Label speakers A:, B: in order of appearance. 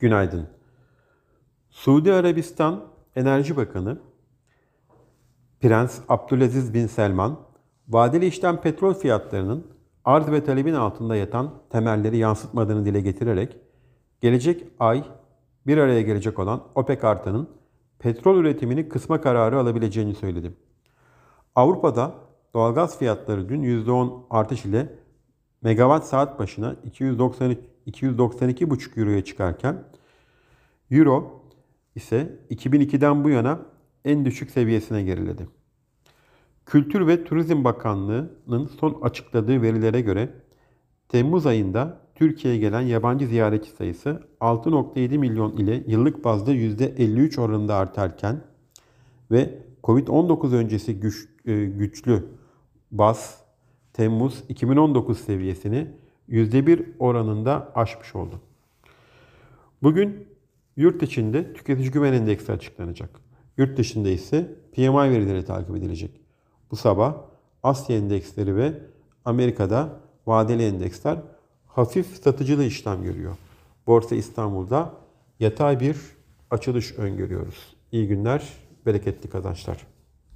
A: Günaydın. Suudi Arabistan Enerji Bakanı Prens Abdülaziz bin Selman, vadeli işlem petrol fiyatlarının arz ve talebin altında yatan temelleri yansıtmadığını dile getirerek, gelecek ay bir araya gelecek olan OPEC artanın petrol üretimini kısma kararı alabileceğini söyledi. Avrupa'da doğalgaz fiyatları dün %10 artış ile megawatt saat başına 290 292,5 euroya çıkarken euro ise 2002'den bu yana en düşük seviyesine geriledi. Kültür ve Turizm Bakanlığı'nın son açıkladığı verilere göre Temmuz ayında Türkiye'ye gelen yabancı ziyaretçi sayısı 6.7 milyon ile yıllık bazda %53 oranında artarken ve Covid-19 öncesi güç, e, güçlü baz Temmuz 2019 seviyesini %1 oranında aşmış oldu. Bugün yurt içinde tüketici güven endeksi açıklanacak. Yurt dışında ise PMI verileri takip edilecek. Bu sabah Asya endeksleri ve Amerika'da vadeli endeksler hafif satıcılı işlem görüyor. Borsa İstanbul'da yatay bir açılış öngörüyoruz. İyi günler, bereketli kazançlar.